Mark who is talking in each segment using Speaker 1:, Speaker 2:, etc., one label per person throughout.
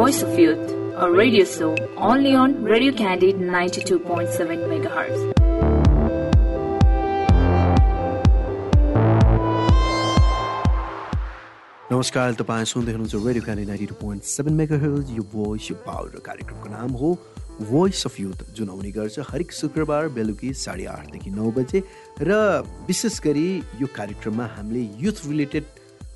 Speaker 1: Voice of Youth, a radio show only on Radio Candid 92.7 MHz.
Speaker 2: नमस्कार तपाईँ सुन्दै हुनुहुन्छ radio candy ninety two point seven mega hills यो voice यो power कार्यक्रमको नाम हो भोइस अफ युथ जुन आउने गर्छ हरेक शुक्रबार बेलुकी साढे आठदेखि नौ बजे र विशेष गरी यो कार्यक्रममा हामीले युथ रिलेटेड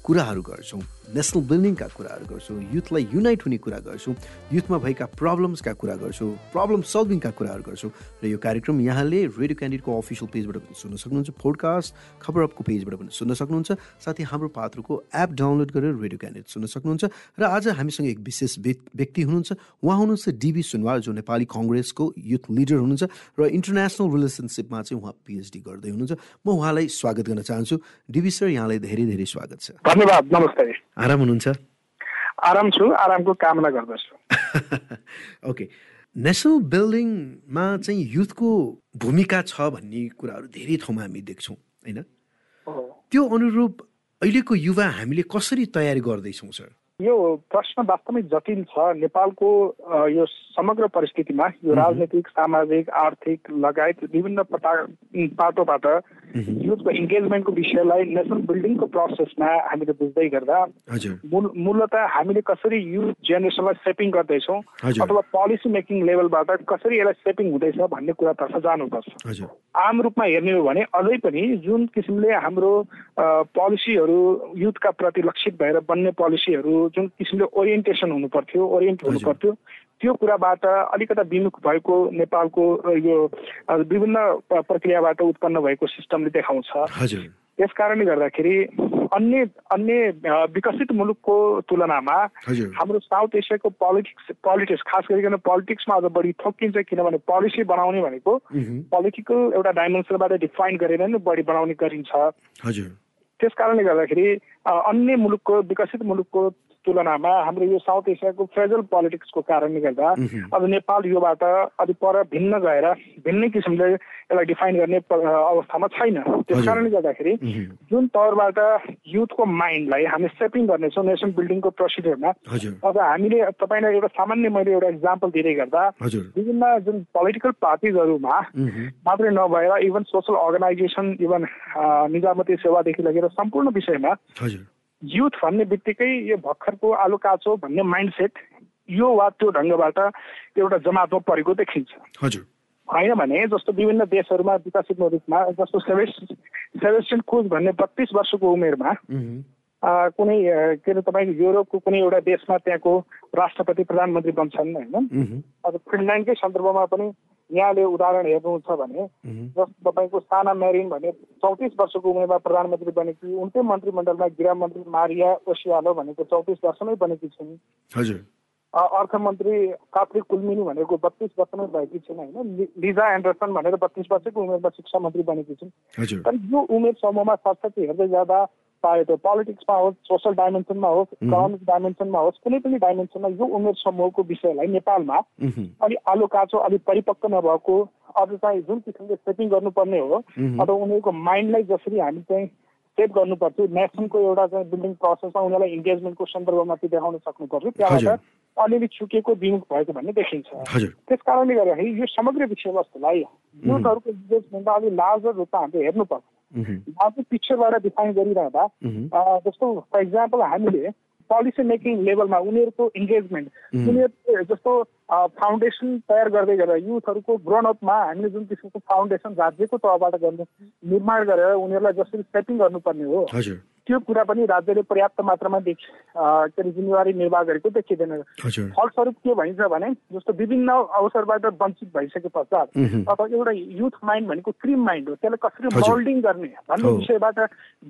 Speaker 2: कुराहरू गर्छौँ। नेसनल बिल्डिङका कुराहरू गर्छौँ युथलाई युनाइट हुने कुरा गर्छौँ युथमा भएका प्रब्लम्सका कुरा गर्छौँ प्रब्लम सल्भिङका कुराहरू गर्छौँ। र यो कार्यक्रम यहाँले रेडियो क्यान्डिडेटको अफिसियल पेजबाट पनि सुन्न सक्नुहुन्छ पोडकास्ट खबर अपको पेजबाट पनि सुन्न सक्नुहुन्छ साथै हाम्रो पात्रको एप डाउनलोड गरेर रेडियो क्यान्डिडेट सुन्न सक्नुहुन्छ। र आज हामीसँग एक विशेष व्यक्ति हुनुहुन्छ उहाँ हुनुहुन्छ डिबी सुनवार जो नेपाली कङ्ग्रेसको युथ लिडर हुनुहुन्छ र इन्टरनेसनल रिलेसनसिपमा चाहिँ उहाँ पिएचडी गर्दै हुनुहुन्छ। म उहाँलाई स्वागत गर्न चाहन्छु। डिबी सर यहाँलाई धेरै धेरै स्वागत छ।
Speaker 3: धन्यवाद नमस्ते
Speaker 2: आराम हुनुहुन्छ?
Speaker 3: आराम छु आरामको कामना गर्दछु।
Speaker 2: ओके नेसनल बिल्डिङमा चाहिँ युथको भूमिका छ भन्ने कुराहरू धेरै ठाउँमा हामी देख्छौँ होइन? त्यो अनुरूप अहिलेको युवा हामीले कसरी तयारी गर्दैछौँ सर?
Speaker 3: यो प्रश्न वास्तवमै जटिल छ। नेपालको यो समग्र परिस्थितिमा यो राजनैतिक सामाजिक आर्थिक लगायत विभिन्न पाटोबाट युथको इङ्गेजमेन्टको विषयलाई नेसनल बिल्डिङको प्रोसेसमा हामीले बुझ्दै गर्दा मूलत हामीले कसरी युथ जेनेरेसनलाई सेपिङ गर्दैछौँ अथवा पोलिसी मेकिङ लेभलबाट कसरी यसलाई सेपिङ हुँदैछ भन्ने कुरातर्फ जानुपर्छ। आम रूपमा हेर्ने हो भने अझै पनि जुन किसिमले हाम्रो पोलिसीहरू युथका प्रति लक्षित भएर बन्ने पोलिसीहरू जुन किसिमले ओरिएन्टेसन हुनु पर्थ्यो ओरिएन्ट हुनु पर्थ्यो त्यो कुराबाट अलिकता विमुख भएको नेपालको यो विभिन्न प्रक्रियाबाट उत्पन्न भएको सिस्टमले देखाउँछ। त्यस कारणले गर्दाखेरि अन्य अन्य विकसित मुलुकको तुलनामा हाम्रो साउथ एसियाको पोलिटिक्स पोलिटिक्स खास गरिकन पोलिटिक्समा अझ बढी थोकिन्छ किनभने पोलिसी बनाउने भनेको पोलिटिकल एउटा डाइमेन्सनबाट डिफाइन गरेर नै बढी बनाउने गरिन्छ। त्यस कारणले गर्दाखेरि अन्य मुलुकको विकसित मुलुकको तुलनामा हाम्रो यो साउथ एसियाको फ्रेजल पोलिटिक्सको कारणले गर्दा अब नेपाल योबाट अलि पर भिन्न गएर भिन्नै किसिमले यसलाई डिफाइन गर्ने अवस्थामा छैन। त्यस कारणले गर्दाखेरि जुन तौरबाट युथको माइन्डलाई हामी सेपिङ गर्नेछौँ नेसन बिल्डिङको प्रोसिजरमा अब हामीले तपाईँलाई एउटा सामान्य मैले एउटा इक्जाम्पल दिँदै गर्दा विभिन्न जुन पोलिटिकल पार्टिजहरूमा मात्रै नभएर इभन सोसल अर्गनाइजेसन इभन निजामती सेवादेखि लगेर सम्पूर्ण विषयमा युथ भन्ने बित्तिकै यो भर्खरको आलु काचो भन्ने माइन्डसेट यो वा त्यो ढङ्गबाट एउटा जमातमा परेको देखिन्छ।
Speaker 2: हजुर।
Speaker 3: होइन भने जस्तो विभिन्न देशहरूमा विकसित मुलुकमा जस्तो सेभेस सेभेस्टिन कुज भन्ने बत्तिस वर्षको उमेरमा कुनै के अरे तपाईँको युरोपको कुनै एउटा देशमा त्यहाँको राष्ट्रपति प्रधानमन्त्री बन्छन् होइन? अब फिनल्यान्डकै सन्दर्भमा पनि यहाँले उदाहरण हेर्नुहुन्छ भने जस्तो तपाईँको साना मेरिन भने चौतिस वर्षको उमेरमा प्रधानमन्त्री बनेकी उनकै मन्त्रीमण्डलमा गृहमन्त्री मारिया ओसियालो भनेको चौतिस वर्षमै बनेकी छिन्। अर्थमन्त्री काफ्री कुलमिनी भनेको बत्तिस वर्षमै भएकी छिन् होइन? लिजा एन्डरसन भनेर बत्तिस वर्षको उमेरमा शिक्षा मन्त्री बनेकी छिन्। तर यो उमेर समूहमा साथसाथै हेर्दै जाँदा चाहे त्यो पोलिटिक्समा होस् सोसल डाइमेन्सनमा होस् इकोनोमिक डाइमेन्सनमा होस् कुनै पनि डाइमेन्सनमा यो उमेर समूहको विषयलाई नेपालमा अलि आलो काचो अलिक परिपक्व नभएको अझ चाहिँ जुन किसिमले सेटिङ गर्नुपर्ने हो अथवा उनीहरूको माइन्डलाई जसरी हामी चाहिँ सेट गर्नुपर्थ्यो नेसनको एउटा चाहिँ बिल्डिङ प्रोसेसमा उनीहरूलाई इङ्गेजमेन्टको सन्दर्भमा त्यो देखाउन सक्नु पर्थ्यो त्यहाँबाट अलिअलि चुकेको विमुख भएको भन्ने देखिन्छ। त्यस कारणले गर्दाखेरि यो समग्र विषयवस्तुलाई युथहरूको इङ्गेजमेन्टलाई अलिक लार्जर रूपमा हामीले हेर्नुपर्छ। लार्जर पिक्चरबाट डिफाइन गरिरहँदा जस्तो फर इक्जाम्पल हामीले पोलिसी मेकिङ लेभलमा उनीहरूको इङ्गेजमेन्ट उनीहरू जस्तो फाउन्डेसन तयार गर्दै गर्दा युथहरूको ग्रोन अपमा हामीले जुन किसिमको फाउन्डेसन राज्यको तहबाट गर्नु निर्माण गरेर उनीहरूलाई जसरी सेटिङ गर्नुपर्ने हो त्यो कुरा पनि राज्यले पर्याप्त मात्रामा के अरे जिम्मेवारी निर्वाह गरेको देखिँदैन। फलस्वरूप के भइन्छ भने जस्तो विभिन्न अवसरबाट वञ्चित भइसके पश्चात अथवा एउटा युथ माइन्ड भनेको क्रिम माइन्ड हो त्यसलाई कसरी मोल्डिङ गर्ने भन्ने विषयबाट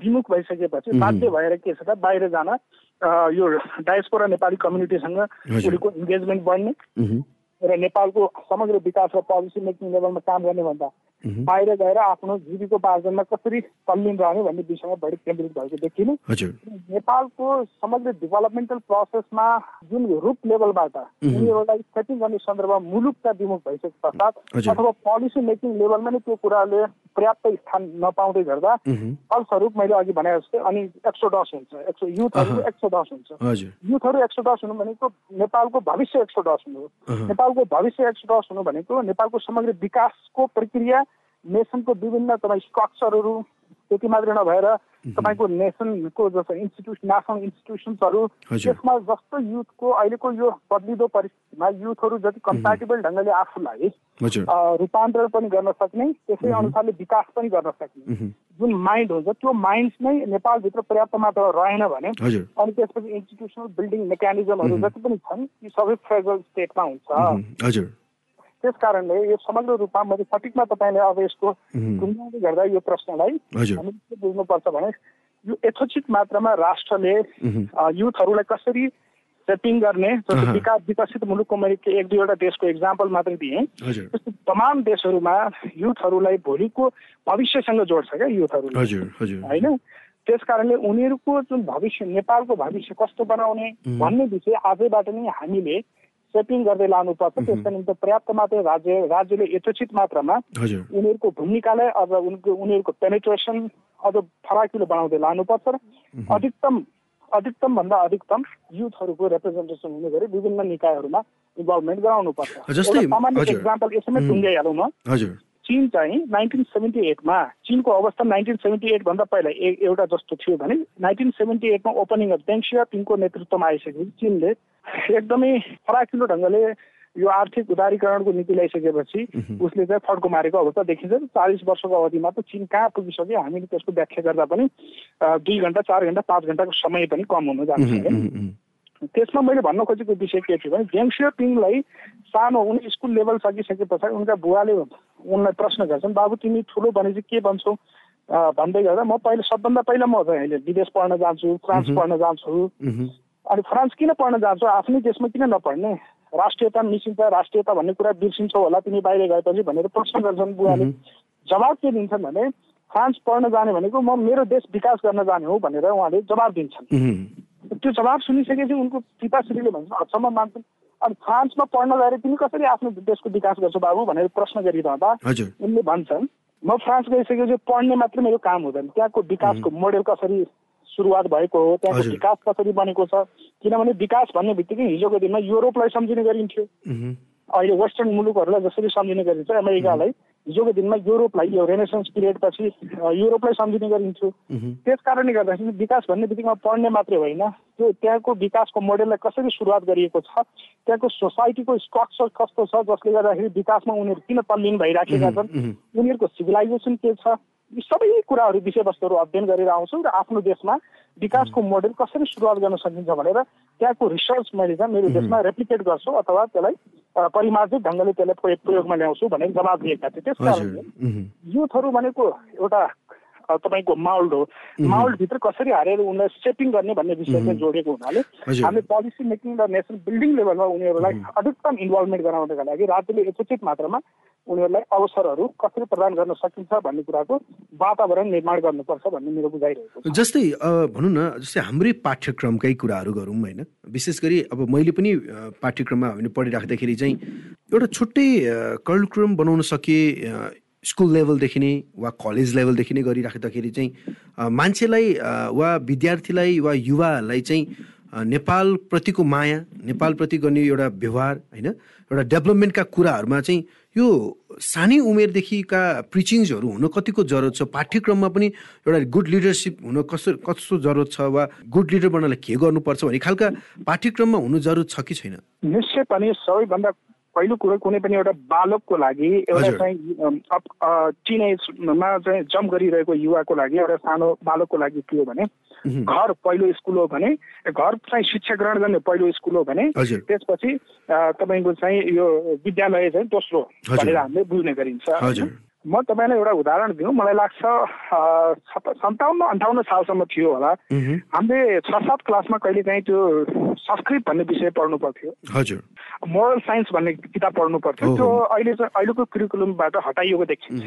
Speaker 3: विमुख भइसकेपछि बाध्य भएर के छ त बाहिर जान यो डायस्पोरा नेपाली कम्युनिटीसँग उनीहरूको इङ्गेजमेन्ट बढ्ने र नेपालको समग्र विकास र पोलिसी मेकिङ लेभलमा काम गर्ने भन्दा बाहिर गएर आफ्नो जीविकोपार्जनमा कसरी तल्लीन रहने भन्ने विषयमा बढी केन्द्रित भएको देखिने। नेपालको समग्र डेभलपमेन्टल प्रोसेसमा जुन रूप लेभलबाट उनीहरूलाई सेटिङ गर्ने सन्दर्भमा मुलुकका विमुख भइसके पश्चात अथवा पोलिसी मेकिङ लेभलमा नै त्यो कुराले पर्याप्त स्थान नपाउँदै गर्दा फलस्वरूप मैले अघि भने जस्तै अनि एक्सोडस हुन्छ एक्सो युथहरू एक्सोडस हुन्छ। युथहरू एक्सोडस हुनु भनेको नेपालको भविष्य एक्सोडस हुनु हो। नेपालको भविष्य एक्सोडस हुनु भनेको नेपालको समग्र विकासको प्रक्रिया नेसनको विभिन्न तपाईँ स्ट्रक्चरहरू त्यति मात्रै नभएर तपाईँको नेसनको जस्तो इन्स्टिट्युसन नेसनल इन्स्टिट्युसन्सहरू त्यसमा जस्तो युथको अहिलेको यो बदलिदो परिस्थितिमा युथहरू जति कम्प्याटेबल ढङ्गले आफूलाई रूपान्तरण पनि गर्न सक्ने त्यसै अनुसारले विकास पनि गर्न सक्ने। जुन माइन्ड हुन्छ त्यो माइन्ड नै नेपालभित्र पर्याप्त मात्रामा रहेन भने अनि त्यसपछि इन्स्टिट्युसनल बिल्डिङ मेकानिजमहरू जति पनि छन् ती सबै फ्रेजल स्टेटमा हुन्छ। त्यस कारणले यो समग्र रूपमा मैले सठिकमा तपाईँले अब यसको टुङ्गाउँदै गर्दा यो प्रश्नलाई हामीले के बुझ्नुपर्छ भने यो यथोचित मात्रामा राष्ट्रले युथहरूलाई कसरी सेपिङ गर्ने जस्तो विकास विकसित मुलुकको मैले एक दुईवटा देशको इक्जाम्पल मात्रै दिएँ। त्यस्तो तमाम देशहरूमा युथहरूलाई भोलिको भविष्यसँग जोड्छ क्या युथहरूले। होइन? त्यस कारणले उनीहरूको जुन भविष्य नेपालको भविष्य कस्तो बनाउने भन्ने विषय आजैबाट नै हामीले सेपिङ गर्दै लानुपर्छ त्यसका निम्ति पर्याप्त मात्रै राज्य राज्यले यथोचित मात्रामा उनीहरूको भूमिकालाई अझ उनको उनीहरूको पेनिट्रेसन अझ फराकिलो बनाउँदै लानुपर्छ र अधिकतम अधिकतम भन्दा अधिकतम युथहरूको रिप्रेजेन्टेसन हुने गरी विभिन्न निकायहरूमा इन्भल्भमेन्ट गराउनुपर्छ। सामान्य एक्जाम्पल यसैमै टुङ्गाइहालौँ म। चिन चाहिँ नाइन्टिन सेभेन्टी एटमा चिनको अवस्था नाइन्टिन सेभेन्टी एटभन्दा पहिला एउटा जस्तो थियो भने नाइन्टिन सेभेन्टी एटमा ओपनिङ अफ देङसिया पिङको नेतृत्वमा आइसकेपछि चिनले एकदमै फराकिलो ढङ्गले यो आर्थिक उदारीकरणको नीति ल्याइसकेपछि उसले चाहिँ फड्को मारेको अवस्था देखिन्छ। चालिस वर्षको अवधिमा त चिन कहाँ पुगिसक्यो हामीले त्यसको व्याख्या गर्दा पनि दुई घन्टा चार घन्टा पाँच घन्टाको समय पनि कम हुन जान्छ। त्यसमा मैले भन्न खोजेको विषय के थियो भने जेङ्सियो पिङलाई सानो उनी स्कुल लेभल सकिसके पछाडि उनका बुवाले उनलाई प्रश्न गर्छन् बाबु तिमी ठुलो भने चाहिँ के भन्छौ? भन्दै गर्दा म पहिला सबभन्दा पहिला म अहिले विदेश पढ्न जान्छु फ्रान्स पढ्न जान्छु। अनि फ्रान्स किन पढ्न जान्छु? आफ्नै देशमा किन नपढ्ने? राष्ट्रियता मिसिन्छ राष्ट्रियता भन्ने कुरा बिर्सिन्छौ होला तिमी बाहिर गएपछि भनेर प्रश्न गर्छन् बुवाले। जवाब के दिन्छन् भने फ्रान्स पढ्न जाने भनेको म मेरो देश विकास गर्न जाने हो भनेर उहाँले जवाब दिन्छन्। त्यो जवाब सुनिसकेपछि उनको पिताश्रीले भन्छ अचम्म मान्छन् अनि फ्रान्समा पढ्न गएर तिमी कसरी आफ्नो देशको विकास गर्छौ बाबु? भनेर प्रश्न गरिरहँदा उनले भन्छन् म फ्रान्स गइसकेपछि पढ्ने मात्रै मेरो काम हुँदैन। त्यहाँको विकासको मोडेल कसरी सुरुवात भएको हो? त्यहाँको विकास कसरी बनेको छ? किनभने विकास भन्ने बित्तिकै हिजोको दिनमा युरोपलाई सम्झिने गरिन्थ्यो। अहिले वेस्टर्न मुलुकहरूलाई जसरी सम्झिने गरिन्छ अमेरिकालाई हिजोको दिनमा युरोपलाई यो रेनेसन्स पिरियड पछि युरोपलाई सम्झिने गरिन्थ्यो। त्यस कारणले गर्दाखेरि विकास भन्ने बित्तिकमा पढ्ने मात्रै होइन। त्यो त्यहाँको विकासको मोडेललाई कसरी सुरुवात गरिएको छ त्यहाँको सोसाइटीको स्ट्रक्चर कस्तो छ जसले गर्दाखेरि विकासमा उनीहरू किन तल्लीन भइराखेका छन् उनीहरूको सिभिलाइजेसन के छ सबै कुराहरू विषयवस्तुहरू अध्ययन गरेर आउँछौँ र आफ्नो देशमा विकासको मोडेल कसरी सुरुवात गर्न सकिन्छ भनेर त्यहाँको रिसर्च मैले चाहिँ मेरो देशमा रेप्लिकेट गर्छु अथवा त्यसलाई परिमार्जित ढङ्गले त्यसलाई प्रयोगमा ल्याउँछु भनेर जवाब दिएका थिए। त्यस कारणले युथहरू भनेको एउटा तपाईँको माउल्ड हो। माउल्डभित्र कसरी हारेर उनलाई सेपिङ गर्ने भन्ने विषय चाहिँ जोडेको हुनाले हामीले पोलिसी मेकिङ र नेसनल बिल्डिङ लेभलमा उनीहरूलाई अधिकतम इन्भल्भमेन्ट गराउनका लागि राज्यले यथोचित मात्रामा उनीहरूलाई अवसरहरू कसरी प्रदान गर्न सकिन्छ भन्ने कुराको वातावरण निर्माण गर्नुपर्छ भन्ने मेरो बुझाइरहेको
Speaker 2: जस्तै भनौँ न जस्तै हाम्रै पाठ्यक्रमकै कुराहरू गरौँ होइन? विशेष गरी अब मैले पनि पाठ्यक्रममा हामीले पढिराख्दाखेरि चाहिँ एउटा छुट्टै करिकुलम बनाउन सके स्कुल लेभलदेखि नै वा कलेज लेभलदेखि नै गरिराख्दाखेरि चाहिँ मान्छेलाई वा विद्यार्थीलाई वा युवाहरूलाई चाहिँ नेपालप्रतिको माया नेपालप्रति गर्ने एउटा व्यवहार होइन? एउटा डेभलपमेन्टका कुराहरूमा चाहिँ यो सानै उमेरदेखिका प्रिचिङ्सहरू हुन कतिको जरुरत छ? पाठ्यक्रममा पनि एउटा गुड लिडरसिप हुन कसो कस्तो जरुरत छ वा गुड लिडर बन्नलाई के गर्नुपर्छ भन्ने खालका पाठ्यक्रममा हुनु जरुरत छ कि छैन?
Speaker 3: निश्चय पनि सबैभन्दा पहिलो कुरो कुनै पनि एउटा बालकको लागि एउटा चाहिँ टिनेजमा चाहिँ जम्प गरिरहेको युवाको लागि एउटा सानो बालकको लागि के हो भने घर पहिलो स्कुल हो भने घर चाहिँ शिक्षा ग्रहण गर्ने पहिलो स्कुल हो भने त्यसपछि तपाईँको चाहिँ यो विद्यालय चाहिँ दोस्रो भनेर हामीले बुझ्ने गरिन्छ म तपाईँलाई एउटा उदाहरण दिउँ मलाई लाग्छ सन्ताउन्न अन्ठाउन्न सालसम्म थियो होला। हामीले छ सात क्लासमा कहिले काहीँ त्यो संस्कृत भन्ने विषय पढ्नु पर्थ्यो।
Speaker 2: हजुर।
Speaker 3: मोरल साइन्स भन्ने किताब पढ्नु पर्थ्यो। त्यो अहिले अहिलेको क्रिकुलमबाट हटाइएको देखिन्छ।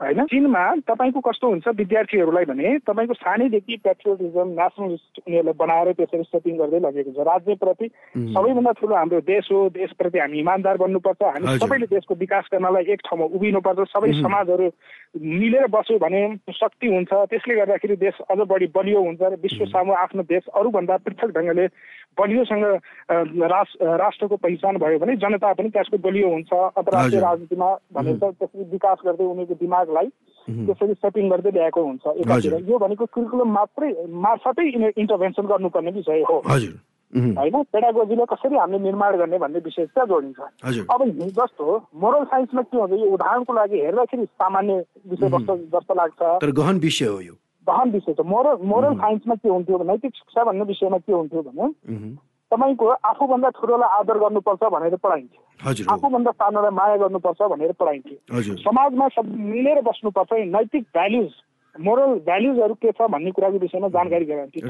Speaker 3: होइन? चीनमा तपाईँको कस्तो हुन्छ विद्यार्थीहरूलाई भने तपाईँको सानैदेखि पेट्रोलिजम नेसनलिस्ट उनीहरूलाई बनाएर त्यसरी सेटिङ गर्दै लगेको छ राज्यप्रति सबैभन्दा ठुलो हाम्रो देश हो देशप्रति हामी इमान्दार बन्नुपर्छ। हामी। सबैले देशको विकास गर्नलाई एक ठाउँमा उभिनुपर्छ। सबै समाजहरू मिलेर बस्यो भने शक्ति हुन्छ। त्यसले गर्दाखेरि देश अझ बढी बलियो हुन्छ र विश्व सामु आफ्नो देश अरूभन्दा पृथक ढङ्गले बलियोसँग रास- राष्ट्रको पहिचान भयो भने जनता पनि त्यसको बलियो हुन्छ। अन्तर्राष्ट्रिय। राजनीतिमा भनेर त त्यसरी विकास गर्दै उनीहरूको दिमागलाई. त्यसरी सेटिङ गर्दै ल्याएको हुन्छ एकातिर। यो भनेको कुरिकुलम मात्रै मार्फतै इन्टरभेन्सन गर्नुपर्ने विषय हो। होइन? पेडागोजीलाई कसरी हामीले निर्माण गर्ने भन्ने विषय त्यहाँ जोडिन्छ। अब जस्तो मोरल साइन्समा के हुन्छ? यो उदाहरणको लागि हेर्दाखेरि सामान्य विषयवस्तु जस्तो लाग्छ।
Speaker 2: तर गहन विषय हो यो।
Speaker 3: गहन विषय छ मोरल मोरल साइन्समा के हुन्थ्यो भने नैतिक शिक्षा भन्ने विषयमा के हुन्थ्यो भने तपाईँको आफूभन्दा ठुलोलाई आदर गर्नुपर्छ भनेर पढाइन्थ्यो। आफूभन्दा सानोलाई माया गर्नुपर्छ भनेर पढाइन्थ्यो। समाजमा सब मिलेर बस्नुपर्छ नैतिक भ्याल्युज मोरल भ्याल्युजहरू के छ भन्ने कुराको विषयमा जानकारी गराइन्थ्यो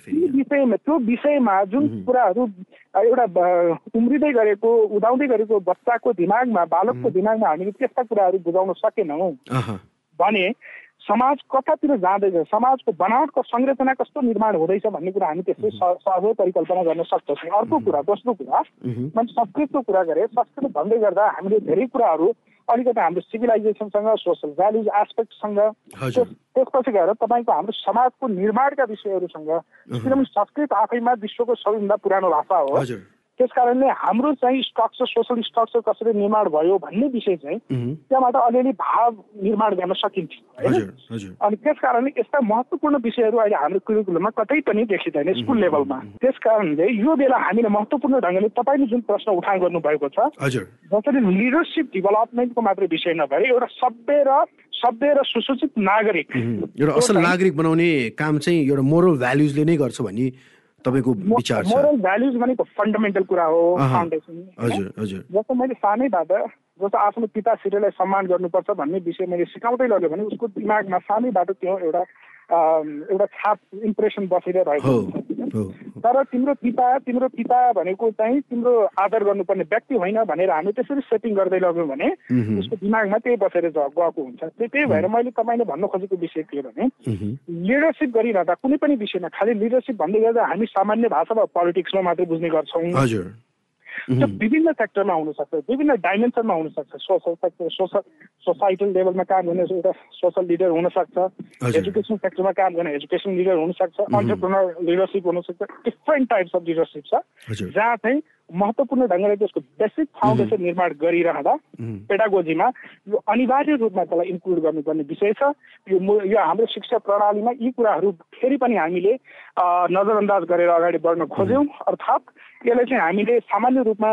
Speaker 2: फेरि।
Speaker 3: विषयमा त्यो विषयमा जुन कुराहरू एउटा उम्रिँदै गरेको उदाउँदै गरेको बच्चाको दिमागमा बालकको दिमागमा हामीले त्यस्ता कुराहरू बुझाउन सकेनौँ भने समाज कतातिर जाँदैछ समाजको बनावटको संरचना कस्तो निर्माण हुँदैछ भन्ने कुरा हामी त्यसै स- सहजै परिकल्पना गर्न सक्दछौँ। अर्को कुरा दोस्रो कुरा मैले संस्कृतको कुरा गरेँ संस्कृत भन्दै गर्दा हामीले धेरै कुराहरू अलिकति हाम्रो सिभिलाइजेसनसँग सोसल भ्याल्युज त्यस- त्यसपछि गएर तपाईँको हाम्रो समाजको निर्माणका विषयहरूसँग किनभने संस्कृत आफैमा विश्वको सबैभन्दा पुरानो भाषा हो। त्यस कारणले हाम्रो चाहिँ स्ट्रक्चर सोसल स्ट्रक्चर कसरी निर्माण भयो भन्ने विषय चाहिँ त्यहाँबाट अलिअलि भाव निर्माण गर्न सकिन्थ्यो होइन? अनि त्यस कारणले यस्ता महत्त्वपूर्ण विषयहरू अहिले हाम्रो कुरिकुलममा कतै पनि देखिँदैन स्कुल लेभलमा। त्यस कारणले यो बेला हामीले महत्त्वपूर्ण ढङ्गले तपाईँले जुन प्रश्न उठान गर्नुभएको छ
Speaker 2: हजुर।
Speaker 3: जसरी लिडरसिप डेभलपमेन्टको मात्रै विषय नभएर एउटा सभ्य र सभ्य र सुसूचित नागरिक।
Speaker 2: एउटा असल नागरिक बनाउने काम चाहिँ एउटा मोरल भ्याल्युजले नै गर्छ भन्ने तपाईँको विचार छ?
Speaker 3: मोरल भ्याल्युज भनेको फन्डामेन्टल कुरा हो। फाउन्डेसन
Speaker 2: हजुर हजुर।
Speaker 3: जस्तो मैले सानैबाट जस्तो आफ्नो पिता श्रीलाई सम्मान गर्नुपर्छ भन्ने विषय मैले सिकाउँदै लगेँ भने उसको दिमागमा सानैबाट त्यो एउटा एउटा छाप इम्प्रेसन बसेर रहेको तर तिम्रो पिता तिम्रो पिता भनेको चाहिँ तिम्रो आदर गर्नुपर्ने व्यक्ति होइन भनेर हामी त्यसरी सेटिङ गर्दै लग्यौँ भने उसको दिमागमा त्यही बसेर गएको हुन्छ। त्यही भएर मैले तपाईँले भन्नु खोजेको विषय के भने लिडरसिप गरिरहँदा कुनै पनि विषयमा खालि लिडरसिप भन्दै गर्दा हामी सामान्य भाषामा पोलिटिक्समा मात्रै बुझ्ने गर्छौँ। त्यो विभिन्न सेक्टरमा हुनसक्छ विभिन्न डाइमेन्सनमा हुनसक्छ। सोसल सेक्टर सोसल सोसाइटल लेभलमा काम गर्ने एउटा सोसल लिडर हुनसक्छ। एजुकेसन सेक्टरमा काम गर्ने एजुकेसन लिडर हुनसक्छ। अन्टरप्रिनर लिडरसिप हुनसक्छ। डिफ्रेन्ट टाइप्स अफ लिडरसिप छ जहाँ चाहिँ महत्त्वपूर्ण ढङ्गले त्यसको बेसिक फाउन्डेसन निर्माण गरिरहँदा पेडागोजीमा यो अनिवार्य रूपमा त्यसलाई इन्क्लुड गर्नुपर्ने विषय छ। यो यो हाम्रो शिक्षा प्रणालीमा यी कुराहरू फेरि पनि हामीले नजरअन्दाज गरेर अगाडि बढ्न खोज्यौँ। अर्थात् यसलाई चाहिँ हामीले सामान्य रूपमा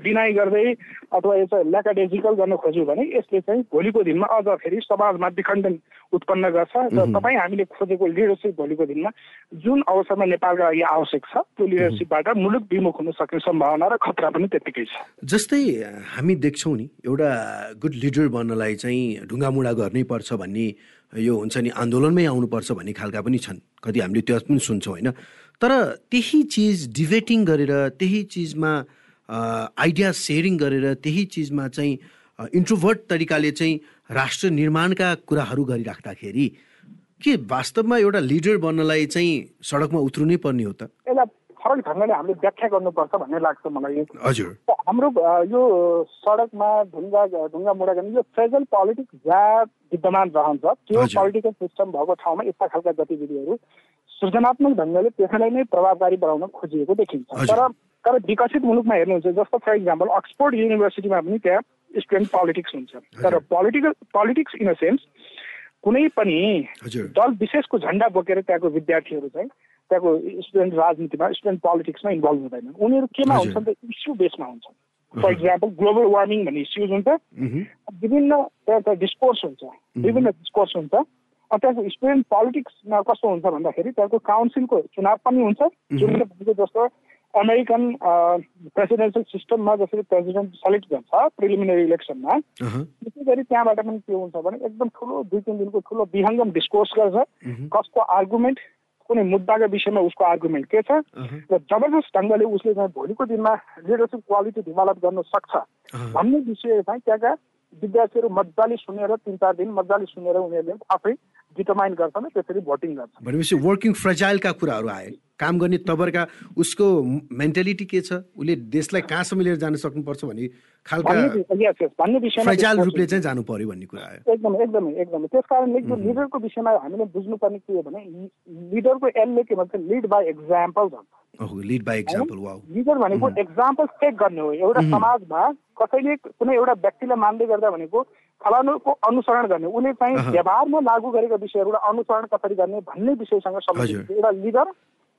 Speaker 3: डिनाइ गर्दै अथवा यसो ल्याकाडेजिकल गर्न खोज्यौँ भने यसले चाहिँ भोलिको दिनमा अझ फेरि समाजमा विखण्डन उत्पन्न गर्छ र तपाईँ हामीले खोजेको लिडरसिप भोलिको दिनमा जुन अवसरमा नेपालका लागि आवश्यक छ त्यो लिडरसिपबाट मुलुक विमुख हुन सक्ने सम्भावना र खतरा पनि त्यत्तिकै छ।
Speaker 2: जस्तै हामी देख्छौँ नि एउटा गुड लिडर बन्नलाई चाहिँ ढुङ्गामुढा गर्नै पर्छ भन्ने यो हुन्छ नि आन्दोलनमै आउनुपर्छ भन्ने खालका पनि छन्। कति हामीले त्यो पनि सुन्छौँ होइन? तर त्यही चिज डिबेटिङ गरेर त्यही चिजमा आइडिया सेयरिङ गरेर त्यही चिजमा चाहिँ इन्ट्रोभर्ट तरिकाले चाहिँ राष्ट्र निर्माणका कुराहरू गरिराख्दाखेरि के वास्तवमा एउटा लिडर बन्नलाई चाहिँ सडकमा उत्रु पर्ने हो त?
Speaker 3: फरक ढङ्गले हामीले व्याख्या गर्नुपर्छ भन्ने लाग्छ मलाई।
Speaker 2: हजुर।
Speaker 3: हाम्रो यो सडकमा ढुङ्गा ढुङ्गा मुढा गर्ने यो फ्रेजल पोलिटिक्स जहाँ विद्यमान रहन्छ। त्यो। पोलिटिकल सिस्टम भएको ठाउँमा यस्ता खालका गतिविधिहरू सृजनात्मक ढङ्गले त्यसलाई नै प्रभावकारी बनाउन खोजिएको देखिन्छ। तर तर विकसित मुलुकमा हेर्नुहुन्छ जस्तो फर इक्जाम्पल अक्सफोर्ड युनिभर्सिटीमा पनि त्यहाँ स्टुडेन्ट पोलिटिक्स हुन्छ। तर political politics in a sense कुनै पनि दल विशेषको झन्डा बोकेर त्यहाँको विद्यार्थीहरू चाहिँ त्यहाँको स्टुडेन्ट राजनीतिमा स्टुडेन्ट पोलिटिक्समा इन्भल्भ हुँदैन। उनीहरू केमा। हुन्छन् त इस्यु बेसमा हुन्छन् फर इक्जाम्पल ग्लोबल वार्मिङ भन्ने इस्युज हुन्छ। विभिन्न त्यहाँको डिस्कोर्स हुन्छ। विभिन्न डिस्कोर्स हुन्छ। अनि त्यहाँको स्टुडेन्ट पोलिटिक्समा कस्तो हुन्छ भन्दाखेरि त्यहाँको काउन्सिलको चुनाव पनि हुन्छ। जुन भनेको जस्तो अमेरिकन प्रेसिडेन्सियल सिस्टममा जसरी प्रेसिडेन्ट सेलेक्ट गर्छ प्रिलिमिनरी इलेक्सनमा त्यसै गरी त्यहाँबाट पनि के हुन्छ भने एकदम ठुलो दुई तिन दिनको ठुलो विहङ्गम डिस्कोर्स गर्छ। कसको आर्गुमेन्ट कुनै मुद्दाको विषयमा उसको आर्गुमेन्ट के छ? र जबरजस्त ढङ्गले उसले चाहिँ भोलिको दिनमा लिडरसिप क्वालिटी डेभलप गर्न सक्छ। भन्ने विषय चाहिँ त्यहाँका विद्यार्थीहरू मजाले सुनेर तिन चार दिन मजाले सुनेर उनीहरूले आफै डिटर्माइन गर्छन् त्यसरी भोटिङ गर्छ
Speaker 2: भनेपछि वर्किङ फ्रजाइलका कुराहरू आए। काम गर्ने तबरका उसको मेन्टालिटी के छ? उसले देशलाई कहाँसम्म लिएर जान सक्नुपर्छ भन्ने खालका
Speaker 3: भन्ने विषयमा
Speaker 2: फ्रजाइल रूपले चाहिँ जानु पर्यो भन्ने कुरा आयो।
Speaker 3: एकदमै एकदमै एकदमै। त्यस कारणले यो लिडरको विषयमा हामीले बुझ्नुपर्ने के हो भने लिडरको एलले के भन्छ लिड बाई एक्जाम्पल भन्छ।
Speaker 2: लिड बाई एक्जाम्पल
Speaker 3: लिडर भनेको एक्जाम्पल सेट गर्ने हो। एउटा समाजमा कसैले कुनै एउटा व्यक्तिलाई मान्दै गर्दा भनेको फलानुको अनुसरण गर्ने। उसले चाहिँ व्यवहारमा लागू गरेका विषयहरूलाई अनुसरण कसरी गर्ने भन्ने विषयसँग सम्बन्धित एउटा लिडर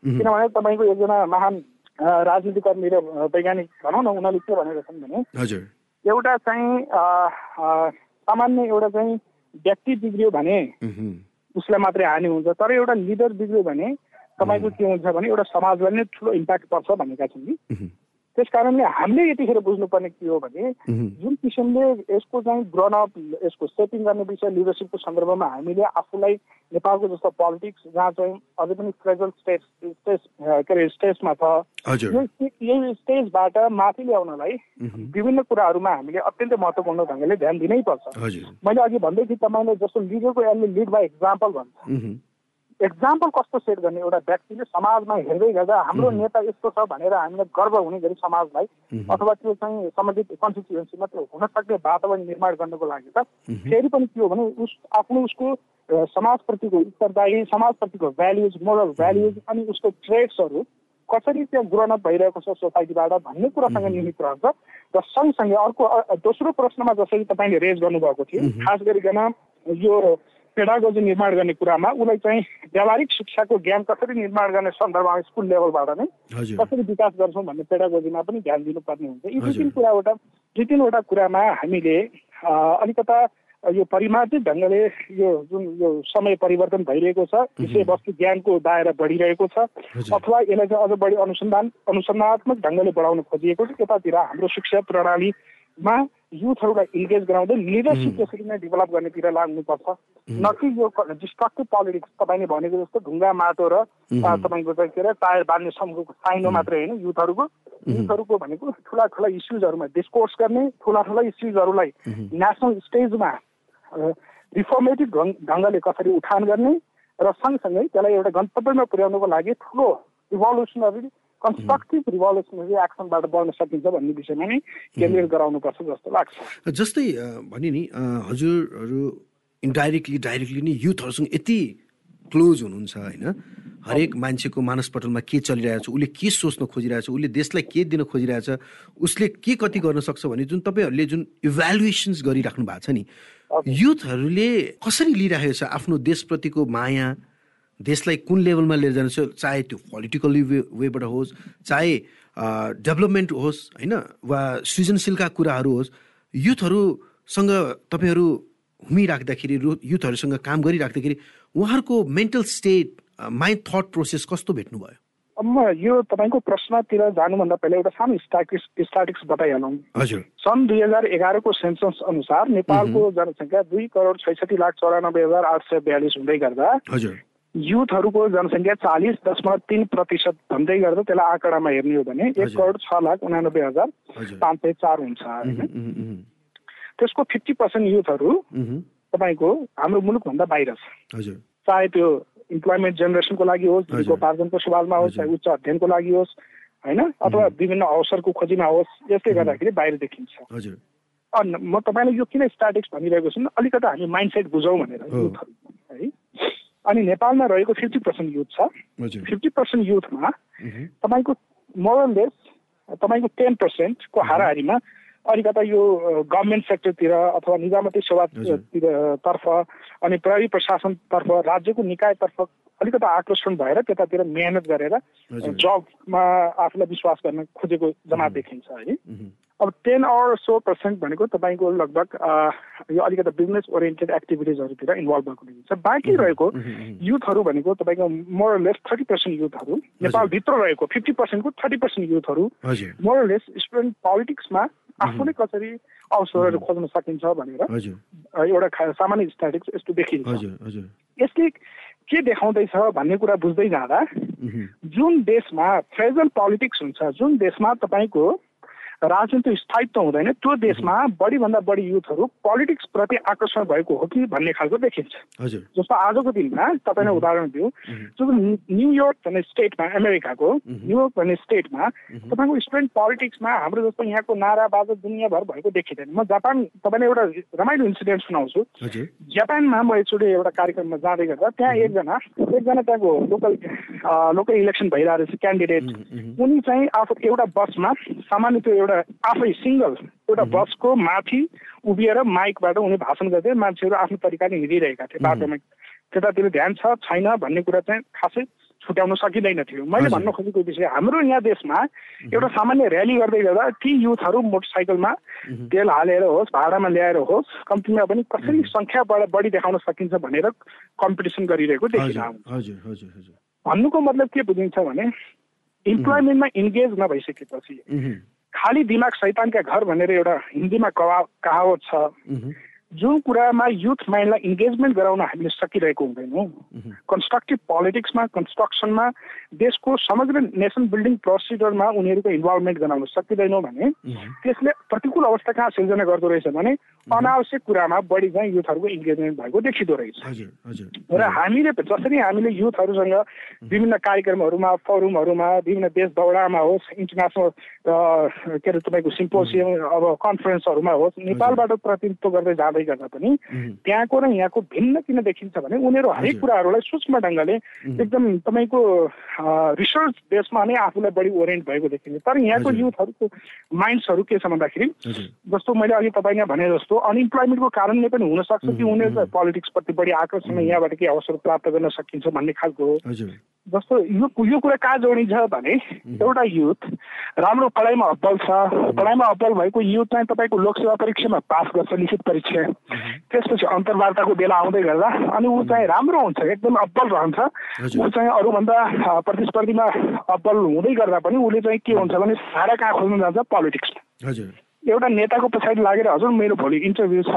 Speaker 3: किनभने तपाईँको एकजना महान राजनीतिकर्मी र वैज्ञानिक भनौँ न उनीहरूले के भनेका छन् भने एउटा चाहिँ सामान्य एउटा चाहिँ व्यक्ति बिग्रियो भने उसलाई मात्रै हानि हुन्छ तर एउटा लिडर बिग्रियो भने तपाईँको के हुन्छ भने एउटा समाजलाई नै ठुलो इम्प्याक्ट पर्छ भनेका छन् कि त्यस कारणले हामीले यतिखेर बुझ्नुपर्ने के हो भने जुन किसिमले यसको चाहिँ ग्रोनअप यसको सेटिङ गर्ने विषय लिडरसिपको सन्दर्भमा हामीले आफूलाई नेपालको जस्तो पोलिटिक्स जहाँ चाहिँ अझै पनि फ्रेजल स्टेज स्टेज के अरे स्टेजमा छ यही स्टेजबाट माथि ल्याउनलाई विभिन्न कुराहरूमा हामीले अत्यन्तै महत्त्वपूर्ण ढङ्गले ध्यान दिनै पर्छ मैले अघि भन्दै थिएँ तपाईँले जस्तो लिडरको यसले लिड बाई एक्जाम्पल भन्छ। एक्जाम्पल कस्तो सेट गर्ने? एउटा व्यक्तिले समाजमा हेर्दै गर्दा हाम्रो नेता यस्तो छ भनेर हामीलाई गर्व हुने गरी समाजलाई अथवा त्यो चाहिँ सम्बन्धित कन्स्टिट्युएन्सीमा त्यो हुन सक्ने वातावरण निर्माण गर्नको लागि त फेरि पनि के हो भने उस आफ्नो उसको समाजप्रतिको उत्तरदायी समाजप्रतिको भ्याल्युज मोरल भ्याल्युज अनि उसको ट्रेड्सहरू कसरी त्यो ग्रोन अप भइरहेको छ सोसाइटीबाट भन्ने कुरासँग निमित्त रहन्छ र सँगसँगै अर्को दोस्रो प्रश्नमा जसरी तपाईँले रेज गर्नुभएको थियो खास गरिकन यो पेडागोजी निर्माण गर्ने कुरामा उसलाई चाहिँ व्यावहारिक शिक्षाको ज्ञान कसरी निर्माण गर्ने सन्दर्भमा स्कुल लेभलबाट नै कसरी विकास गर्छौँ भन्ने पेडागोजीमा पनि ध्यान दिनुपर्ने हुन्छ। यी दुई तिन कुरावटा दुई तिनवटा कुरामा हामीले अलिकता यो परिमार्जित ढङ्गले यो जुन यो समय परिवर्तन भइरहेको छ विषयवस्तु ज्ञानको दायरा बढिरहेको छ अथवा यसलाई चाहिँ अझ बढी अनुसन्धान अनुसन्धात्मक ढङ्गले बढाउन खोजिएको छ। यतातिर हाम्रो शिक्षा प्रणालीमा युथहरूलाई इन्गेज गराउँदै लिडरसिप त्यसरी नै डेभलप गर्नेतिर लाग्नुपर्छ। न कि यो डिस्ट्रक्टिभ पोलिटिक्स तपाईँले भनेको जस्तो ढुङ्गा माटो र तपाईँको चाहिँ के अरे टायर बाँध्ने समूहको साइनो मात्रै होइन युथहरूको। युथहरूको भनेको ठुला ठुला इस्युजहरूमा डिस्कोर्स गर्ने ठुला ठुला इस्युजहरूलाई नेसनल स्टेजमा रिफर्मेटिभ ढङ्गले कसरी उठान गर्ने र सँगसँगै त्यसलाई एउटा गन्तव्यमा पुर्याउनको लागि ठुलो इभल्युसनरी कन्स्ट्रक्टिभ रिभल्युसनरी एक्सनबाट बढ्न सकिन्छ भन्ने विषयमा नै केन्द्रित गराउनुपर्छ जस्तो लाग्छ।
Speaker 2: जस्तै भने नि हजुरहरू इन्डाइरेक्टली डाइरेक्टली नै युथहरूसँग यति क्लोज हुनुहुन्छ होइन हरेक मान्छेको मानसपटलमा के चलिरहेछ उसले के सोच्न खोजिरहेछ उसले देशलाई के दिन खोजिरहेछ उसले के कति गर्न सक्छ भने जुन तपाईँहरूले जुन इभ्यालुएसन्स गरिराख्नु भएको छ नि युथहरूले कसरी लिइरहेको छ आफ्नो देशप्रतिको माया देशलाई कुन लेभलमा लिएर जानु छ चाहे त्यो पोलिटिकल वे वेबाट होस् चाहे डेभलपमेन्ट होस् होइन वा सृजनशीलका कुराहरू होस् युथहरूसँग तपाईँहरू हुमिराख्दाखेरि युथहरूसँग काम गरिराख्दाखेरि उहाँहरूको mental state mind thought process कस्तो भेट्नुभयो?
Speaker 3: अब यो तपाईँको प्रश्नतिर जानुभन्दा पहिला एउटा सानो स्टाटिक्स स्टाटिक्स बताइहालौँ।
Speaker 2: हजुर।
Speaker 3: सन् दुई हजार एघारको सेन्सस अनुसार नेपालको जनसङ्ख्या दुई करोड छैसठी लाख चौरानब्बे हजार आठ सय बयालिस हुँदै गर्दा युथहरूको जनसङ्ख्या चालिस दशमलव तिन प्रतिशत भन्दै गर्दा त्यसलाई आँकडामा हेर्ने हो भने एक करोड छ लाख उनानब्बे हजार पाँच सय चार हुन्छ होइन। त्यसको फिफ्टी पर्सेन्ट युथहरू तपाईँको हाम्रो मुलुकभन्दा बाहिर छ। चाहे त्यो इम्प्लोइमेन्ट जेनेरेसनको लागि होस् जीविकोपार्जनको सवालमा होस् चाहे उच्च अध्ययनको लागि होस् होइन? अथवा विभिन्न अवसरको खोजीमा होस् यसले गर्दाखेरि बाहिर देखिन्छ। म तपाईँलाई यो किन स्टार्टिक्स भनिरहेको छु अलिकति हामी माइन्ड सेट बुझौँ भनेर युथहरू है? अनि नेपालमा रहेको फिफ्टी पर्सेन्ट युथ छ। फिफ्टी पर्सेन्ट युथमा तपाईँको मोरलेस तपाईँको टेन पर्सेन्टको हाराहारीमा अलिकता यो गभर्मेन्ट सेक्टरतिर अथवा निजामती सेवातिर तर्फ अनि प्रहरी प्रशासनतर्फ राज्यको निकायतर्फ अलिकता आकर्षण भएर त्यतातिर मेहनत गरेर जबमा आफूलाई विश्वास गर्न खोजेको जमात देखिन्छ है। अब टेन अर सो पर्सेन्ट भनेको तपाईँको लगभग यो अलिकति बिजनेस ओरिएन्टेड एक्टिभिटिजहरूतिर इन्भल्भ भएको देखिन्छ बाँकी रहेको युथहरू भनेको तपाईँको मोरलेस थर्टी पर्सेन्ट युथहरू नेपालभित्र रहेको फिफ्टी पर्सेन्टको थर्टी पर्सेन्ट युथहरू मोरलेस स्टुडेन्ट पोलिटिक्समा आफूले कसरी अवसरहरू खोज्न सकिन्छ भनेर एउटा सामान्य स्ट्याटिक्स यस्तो देखिन्छ। यसले के देखाउँदैछ भन्ने कुरा बुझ्दै जाँदा जुन देशमा फ्रेजल पोलिटिक्स हुन्छ जुन देशमा तपाईँको राजनीतिक स्थायित्व हुँदैन। त्यो देशमा बढीभन्दा बढी युथहरू पोलिटिक्स प्रति आकर्षण भएको हो कि भन्ने खालको देखिन्छ। जस्तो आजको दिनमा तपाईँले उदाहरण दियो जस्तो न्युयोर्क भन्ने स्टेटमा अमेरिकाको न्युयोर्क भन्ने स्टेटमा तपाईँको स्टुडेन्ट पोलिटिक्समा हाम्रो जस्तो यहाँको नाराबाज दुनियाँभर भएको देखिँदैन। म जापान तपाईँले एउटा रमाइलो इन्सिडेन्ट सुनाउँछु। जापानमा म एकचोटि एउटा कार्यक्रममा जाँदै गर्दा त्यहाँ एकजना एकजना त्यहाँको लोकल लोकल इलेक्सन भइरहेको रहेछ क्यान्डिडेट उनी चाहिँ आफू एउटा बसमा सामान्य त्यो एउटा आफै सिङ्गल एउटा बसको माथि उभिएर माइकबाट उनी भाषण गर्दै मान्छेहरू आफ्नो तरिकाले हिँडिरहेका थिए बाटोमा। त्यतातिर ध्यान छ छैन भन्ने कुरा चाहिँ खासै छुट्याउन सकिँदैन थियो। मैले भन्न खोजेको विषय हाम्रो यहाँ देशमा एउटा सामान्य र्याली गर्दै गर्दा ती युथहरू मोटरसाइकलमा तेल हालेर होस् भाडामा ल्याएर होस् कम्तीमा पनि कसरी सङ्ख्याबाट बढी देखाउन सकिन्छ भनेर कम्पिटिसन गरिरहेको देखिरहेको भन्नुको मतलब के बुझिन्छ भने इम्प्लोइमेन्टमा इन्गेज नभइसकेपछि खालि दिमाग सैतानका घर भनेर एउटा हिन्दीमा कहावत छ। जुन कुरामा युथ माइन्डलाई इन्गेजमेन्ट गराउन हामीले सकिरहेको हुँदैनौँ कन्स्ट्रक्टिभ पोलिटिक्समा कन्स्ट्रक्सनमा देशको समग्र नेसन बिल्डिङ प्रोसिडरमा उनीहरूको इन्भल्भमेन्ट गराउन सकिँदैनौँ भने त्यसले प्रतिकूल अवस्था कहाँ सिर्जना गर्दो रहेछ भने अनावश्यक कुरामा बढी चाहिँ युथहरूको इन्गेजमेन्ट भएको देखिँदो रहेछ। र हामीले जसरी हामीले युथहरूसँग विभिन्न कार्यक्रमहरूमा फोरमहरूमा विभिन्न देश दौडामा होस् इन्टरनेसनल के अरे तपाईँको सिम्पोसियम अब कन्फरेन्सहरूमा होस् नेपालबाट प्रतिनिधित्व गर्दै जाँदै गर्दा पनि त्यहाँको र यहाँको भिन्न किन देखिन्छ भने उनीहरू हरेक कुराहरूलाई सूक्ष्म ढङ्गले एकदम तपाईँको रिसर्च बेसमा नै आफूलाई बढी ओरिएन्ट भएको देखिन्छ। तर यहाँको युथहरूको माइन्ड्सहरू के छ भन्दाखेरि जस्तो मैले अघि तपाईँ यहाँ भने जस्तो अनइम्प्लोइमेन्टको कारणले पनि हुनसक्छ कि उनीहरू पोलिटिक्सप्रति बढी आकर्षण यहाँबाट केही अवसर प्राप्त गर्न सकिन्छ भन्ने खालको जस्तो यो यो कुरा कहाँ जोडिन्छ भने एउटा युथ राम्रो पढाइमा अब्बल छ पढाइमा अब्बल भएको युथ चाहिँ तपाईँको लोकसेवा परीक्षामा पास गर्छ लिखित परीक्षा। त्यसपछि अन्तर्वार्ताको बेला आउँदै गर्दा अनि ऊ चाहिँ राम्रो हुन्छ एकदम अब्बल रहन्छ। ऊ चाहिँ अरूभन्दा प्रतिस्पर्धीमा अब्बल हुँदै गर्दा पनि उसले चाहिँ के हुन्छ भने सारा कहाँ खोज्नु जान्छ पोलिटिक्समा। एउटा नेताको पछाडि लागेर हजुर मेरो भोलि इन्टरभ्यू छ।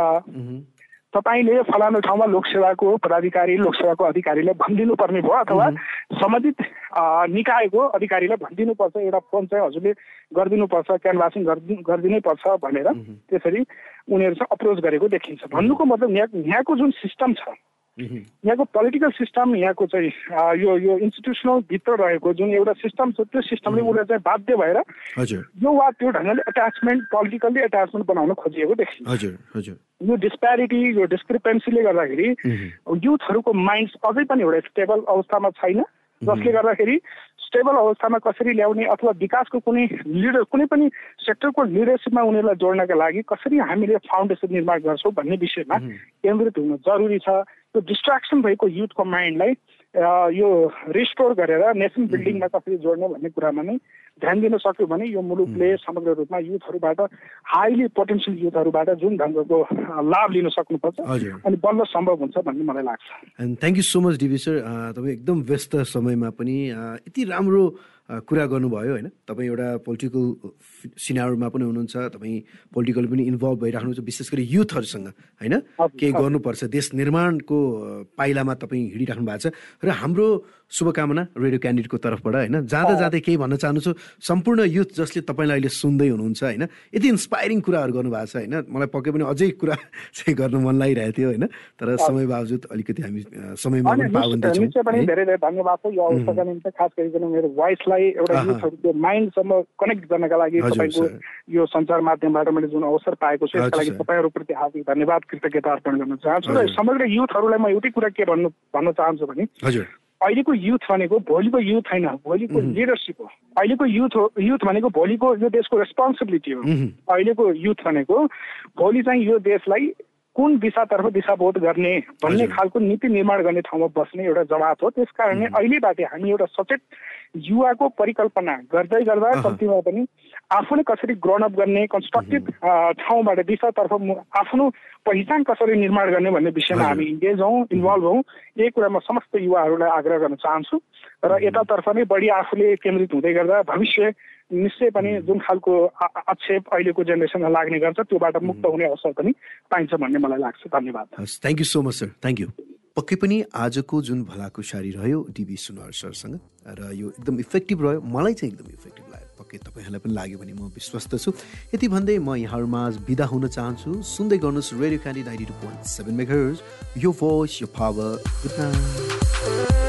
Speaker 3: तपाईँले फलानु ठाउँमा लोकसेवाको पदाधिकारी लोकसेवाको अधिकारीलाई भनिदिनु पर्ने भयो अथवा सम्बन्धित निकायको अधिकारीलाई भनिदिनुपर्छ एउटा फोन चाहिँ हजुरले गरिदिनुपर्छ क्यानभासिङ गरिदिनै पर्छ भनेर त्यसरी उनीहरू चाहिँ अप्रोच गरेको देखिन्छ। भन्नुको मतलब यहाँ यहाँको जुन सिस्टम छ यहाँको पोलिटिकल सिस्टम यहाँको चाहिँ यो यो इन्स्टिट्युसनल भित्र रहेको जुन एउटा सिस्टम छ त्यो सिस्टमले उसलाई चाहिँ बाध्य भएर यो वा त्यो ढङ्गले एट्याचमेन्ट पोलिटिकल्ली एट्याचमेन्ट बनाउन खोजिएको देखिन्छ। यो डिस्प्यारिटी यो डिस्क्रिपेन्सीले गर्दाखेरि युथहरूको माइन्ड अझै पनि एउटा स्टेबल अवस्थामा छैन। जसले गर्दाखेरि स्टेबल अवस्थामा कसरी ल्याउने अथवा विकासको कुनै लिडर कुनै पनि सेक्टरको लिडरसिपमा उनीहरूलाई जोड्नका लागि कसरी हामीले फाउन्डेसन निर्माण गर्छौँ भन्ने विषयमा केन्द्रित हुनु जरुरी छ। त्यो डिस्ट्राक्सन भएको युथको माइन्डलाई यो रिस्टोर गरेर नेसन बिल्डिङमा कसरी जोड्ने भन्ने कुरामा नै ध्यान दिन सक्यो भने यो मुलुकले समग्र रूपमा युथहरूबाट हाइली पोटेन्सियल युथहरूबाट जुन ढङ्गको लाभ लिन सक्नुपर्छ अनि बल्ल सम्भव हुन्छ भन्ने मलाई लाग्छ।
Speaker 2: And thank you so much DV sir तपाईँ एकदम व्यस्त समयमा पनि यति राम्रो कुरा गर्नुभयो होइन? तपाईँ एउटा पोलिटिकल सिनारोमा पनि हुनुहुन्छ तपाईँ पोलिटिकल पनि इन्भल्भ भइराख्नुहुन्छ विशेष गरी युथहरूसँग होइन? केही गर्नुपर्छ देश निर्माणको पाइलामा तपाईँ हिँडिराख्नु भएको छ। र हाम्रो शुभकामना रेडियो क्यान्डिडेटको तर्फबाट होइन? जाँदा जाँदै केही भन्न चाहन्छु सम्पूर्ण युथ जसले तपाईँलाई अहिले सुन्दै हुनुहुन्छ होइन? यति इन्सपाइरिङ कुराहरू गर्नुभएको छ होइन? मलाई पक्कै पनि अझै कुरा चाहिँ गर्नु मन लागिरहेको थियो होइन? तर समय बावजुद अलिकति हामी समयमा पनि पाबन्दी
Speaker 3: छौँ धेरै धेरै धन्यवाद छ। यो अवसरका निम्ति खास गरिकन मेरो भोइसलाई एउटा युथहरूको माइन्डसम्म कनेक्ट गर्नका लागि तपाईँको यो सञ्चार माध्यमबाट मैले जुन अवसर पाएको छु यसका लागि तपाईँहरूप्रति हार्दिक धन्यवाद कृतज्ञता अर्पण गर्न चाहन्छु र समग्र युथहरूलाई म एउटै कुरा के भन्नु भन्न चाहन्छु भने अहिलेको युथ भनेको भोलिको युथ होइन भोलिको लिडरसिप हो। अहिलेको युथ हो युथ भनेको भोलिको यो देशको रेस्पोन्सिबिलिटी हो। अहिलेको युथ भनेको भोलि चाहिँ यो देशलाई कुन दिशातर्फ दिशाबोध गर्ने भन्ने खालको नीति निर्माण गर्ने ठाउँमा बस्ने एउटा जवाब हो। त्यस कारणले अहिलेबाट हामी एउटा सचेत युवाको परिकल्पना गर्दै गर्दा कम्तीमा पनि आफूले कसरी ग्रोनअप गर्ने कन्स्ट्रक्टिभ ठाउँबाट दिशातर्फ आफ्नो पहिचान कसरी निर्माण गर्ने भन्ने विषयमा हामी इन्गेज हौँ इन्भल्भ हौँ। यही कुरा म समस्त युवाहरूलाई आग्रह गर्न चाहन्छु र यतातर्फ नै बढी आफूले केन्द्रित हुँदै गर्दा भविष्य निश्चय पनि जुन खालको आक्षेप अहिलेको जेनेरेसनमा लाग्ने गर्छ त्योबाट मुक्त हुने अवसर पनि पाइन्छ भन्ने मलाई लाग्छ। धन्यवाद।
Speaker 2: Thank you so much sir thank you पक्कै पनि आजको जुन भलाकुसारी रह्यो डिबी सुनवार सरसँग र यो एकदम इफेक्टिभ रह्यो मलाई चाहिँ एकदम इफेक्टिभ लाग्यो। पक्कै तपाईँहरूलाई पनि लाग्यो भने म विश्वस्त छु। यति भन्दै म यहाँहरूमा बिदा हुन चाहन्छु। सुन्दै गर्नुहोस् radio candy ninety two point seven mega यो भोइस यो पावर गुड नाइट